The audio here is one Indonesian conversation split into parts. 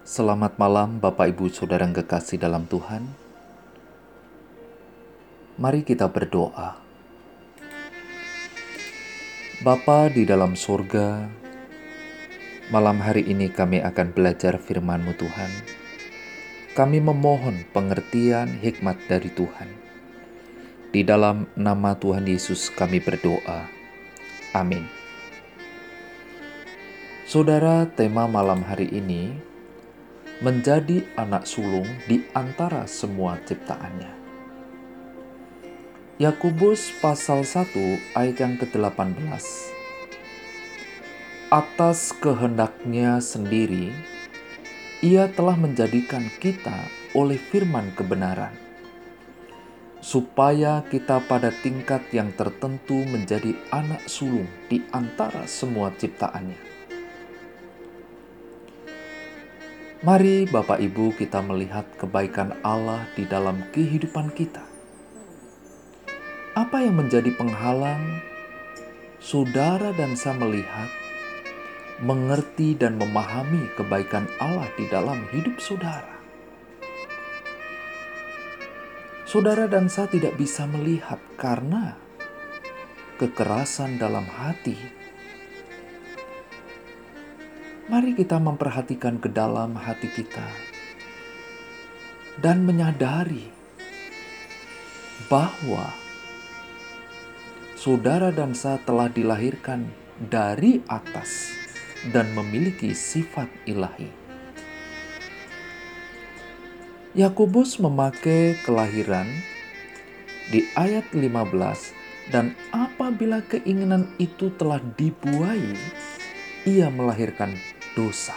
Selamat malam, Bapak, Ibu, saudara yang kekasih dalam Tuhan. Mari kita berdoa. Bapa di dalam surga, malam hari ini kami akan belajar firman-Mu Tuhan. Kami memohon pengertian hikmat dari Tuhan. Di dalam nama Tuhan Yesus kami berdoa. Amin. Saudara, tema malam hari ini menjadi anak sulung di antara semua ciptaannya. Yakobus pasal 1 ayat yang ke-18 Atas kehendaknya sendiri, ia telah menjadikan kita oleh firman kebenaran, supaya kita pada tingkat yang tertentu menjadi anak sulung di antara semua ciptaannya. Mari Bapak Ibu kita melihat kebaikan Allah di dalam kehidupan kita. Apa yang menjadi penghalang saudara dan saya melihat, mengerti dan memahami kebaikan Allah di dalam hidup saudara? Saudara dan saya tidak bisa melihat karena kekerasan dalam hati Mari kita memperhatikan ke dalam hati kita dan menyadari bahwa saudara dan saya telah dilahirkan dari atas dan memiliki sifat ilahi. Yakobus memakai kelahiran di ayat 15 dan apabila keinginan itu telah dibuai, ia melahirkan dosa.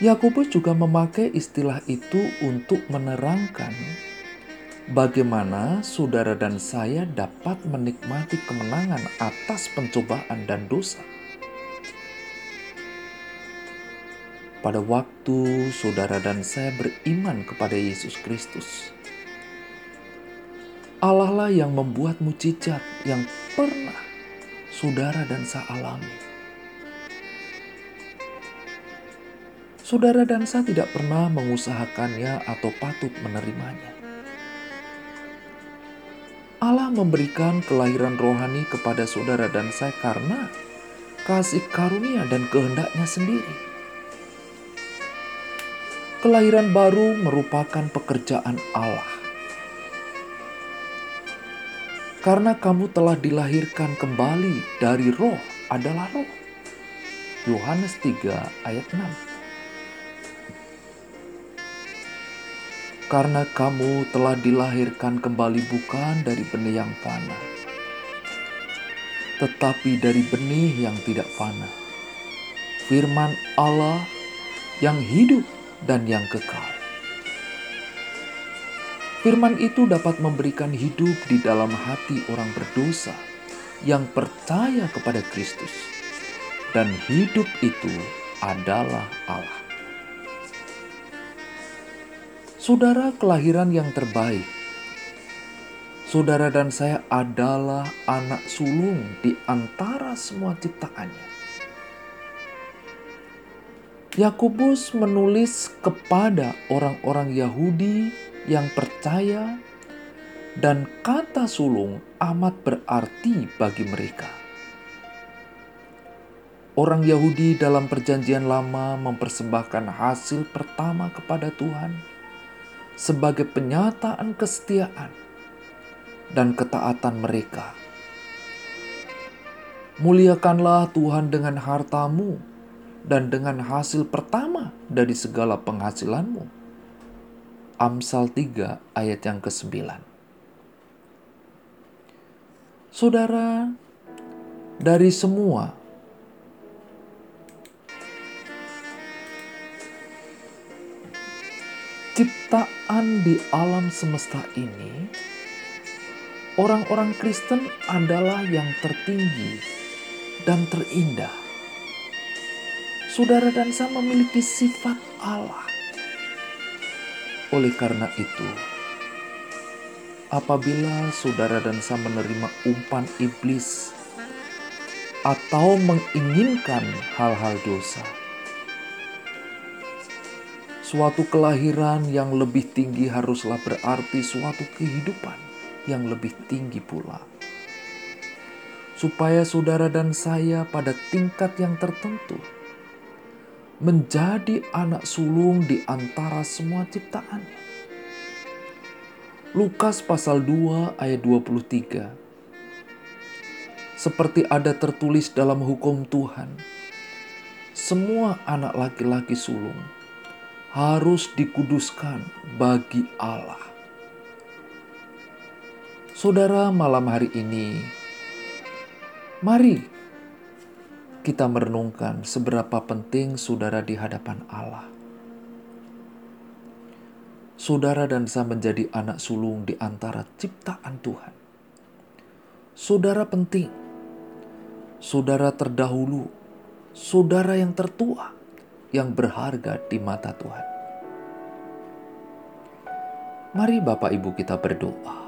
Yakobus juga memakai istilah itu untuk menerangkan bagaimana saudara dan saya dapat menikmati kemenangan atas pencobaan dan dosa. Pada waktu saudara dan saya beriman kepada Yesus Kristus, Allah lah yang membuat mujizat yang pernah saudara dan saya alami. Saudara dan saya tidak pernah mengusahakannya atau patut menerimanya. Allah memberikan kelahiran rohani kepada saudara dan saya karena kasih karunia dan kehendaknya sendiri. Kelahiran baru merupakan pekerjaan Allah. Karena kamu telah dilahirkan kembali dari roh adalah roh. Yohanes 3 ayat 6. Karena kamu telah dilahirkan kembali bukan dari benih yang fana, tetapi dari benih yang tidak fana. Firman Allah yang hidup dan yang kekal. Firman itu dapat memberikan hidup di dalam hati orang berdosa yang percaya kepada Kristus, dan hidup itu adalah Allah. Saudara kelahiran yang terbaik. Saudara dan saya adalah anak sulung di antara semua ciptaannya. Yakobus menulis kepada orang-orang Yahudi yang percaya dan kata sulung amat berarti bagi mereka. Orang Yahudi dalam Perjanjian Lama mempersembahkan hasil pertama kepada Tuhan sebagai penyataan kesetiaan dan ketaatan mereka. Muliakanlah Tuhan dengan hartamu dan dengan hasil pertama dari segala penghasilanmu. Amsal 3 ayat yang ke-9. Saudara, dari semua ciptaan di alam semesta ini, orang-orang Kristen adalah yang tertinggi dan terindah. Saudara dan saya memiliki sifat Allah. Oleh karena itu, apabila saudara dan saya menerima umpan iblis atau menginginkan hal-hal dosa, Suatu kelahiran yang lebih tinggi haruslah berarti suatu kehidupan yang lebih tinggi pula. Supaya saudara dan saya pada tingkat yang tertentu menjadi anak sulung di antara semua ciptaannya. Lukas pasal 2 ayat 23 Seperti ada tertulis dalam hukum Tuhan, semua anak laki-laki sulung harus dikuduskan bagi Allah. Saudara, malam hari ini, mari kita merenungkan seberapa penting saudara di hadapan Allah. Saudara dan saya menjadi anak sulung di antara ciptaan Tuhan. Saudara penting, saudara terdahulu, saudara yang tertua yang berharga di mata Tuhan. Mari Bapak Ibu kita berdoa.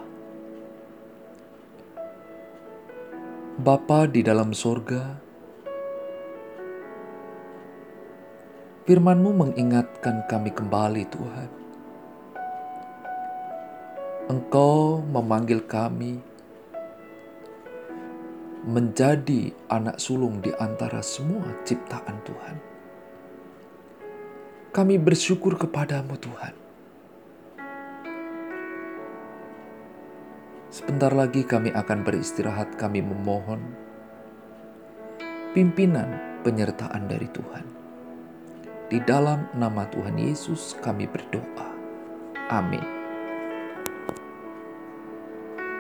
Bapa di dalam sorga, firman-Mu mengingatkan kami kembali Tuhan. Engkau memanggil kami menjadi anak sulung di antara semua ciptaan Tuhan. Kami bersyukur kepadamu Tuhan. Sebentar lagi kami akan beristirahat, kami memohon pimpinan penyertaan dari Tuhan. Di dalam nama Tuhan Yesus kami berdoa. Amin.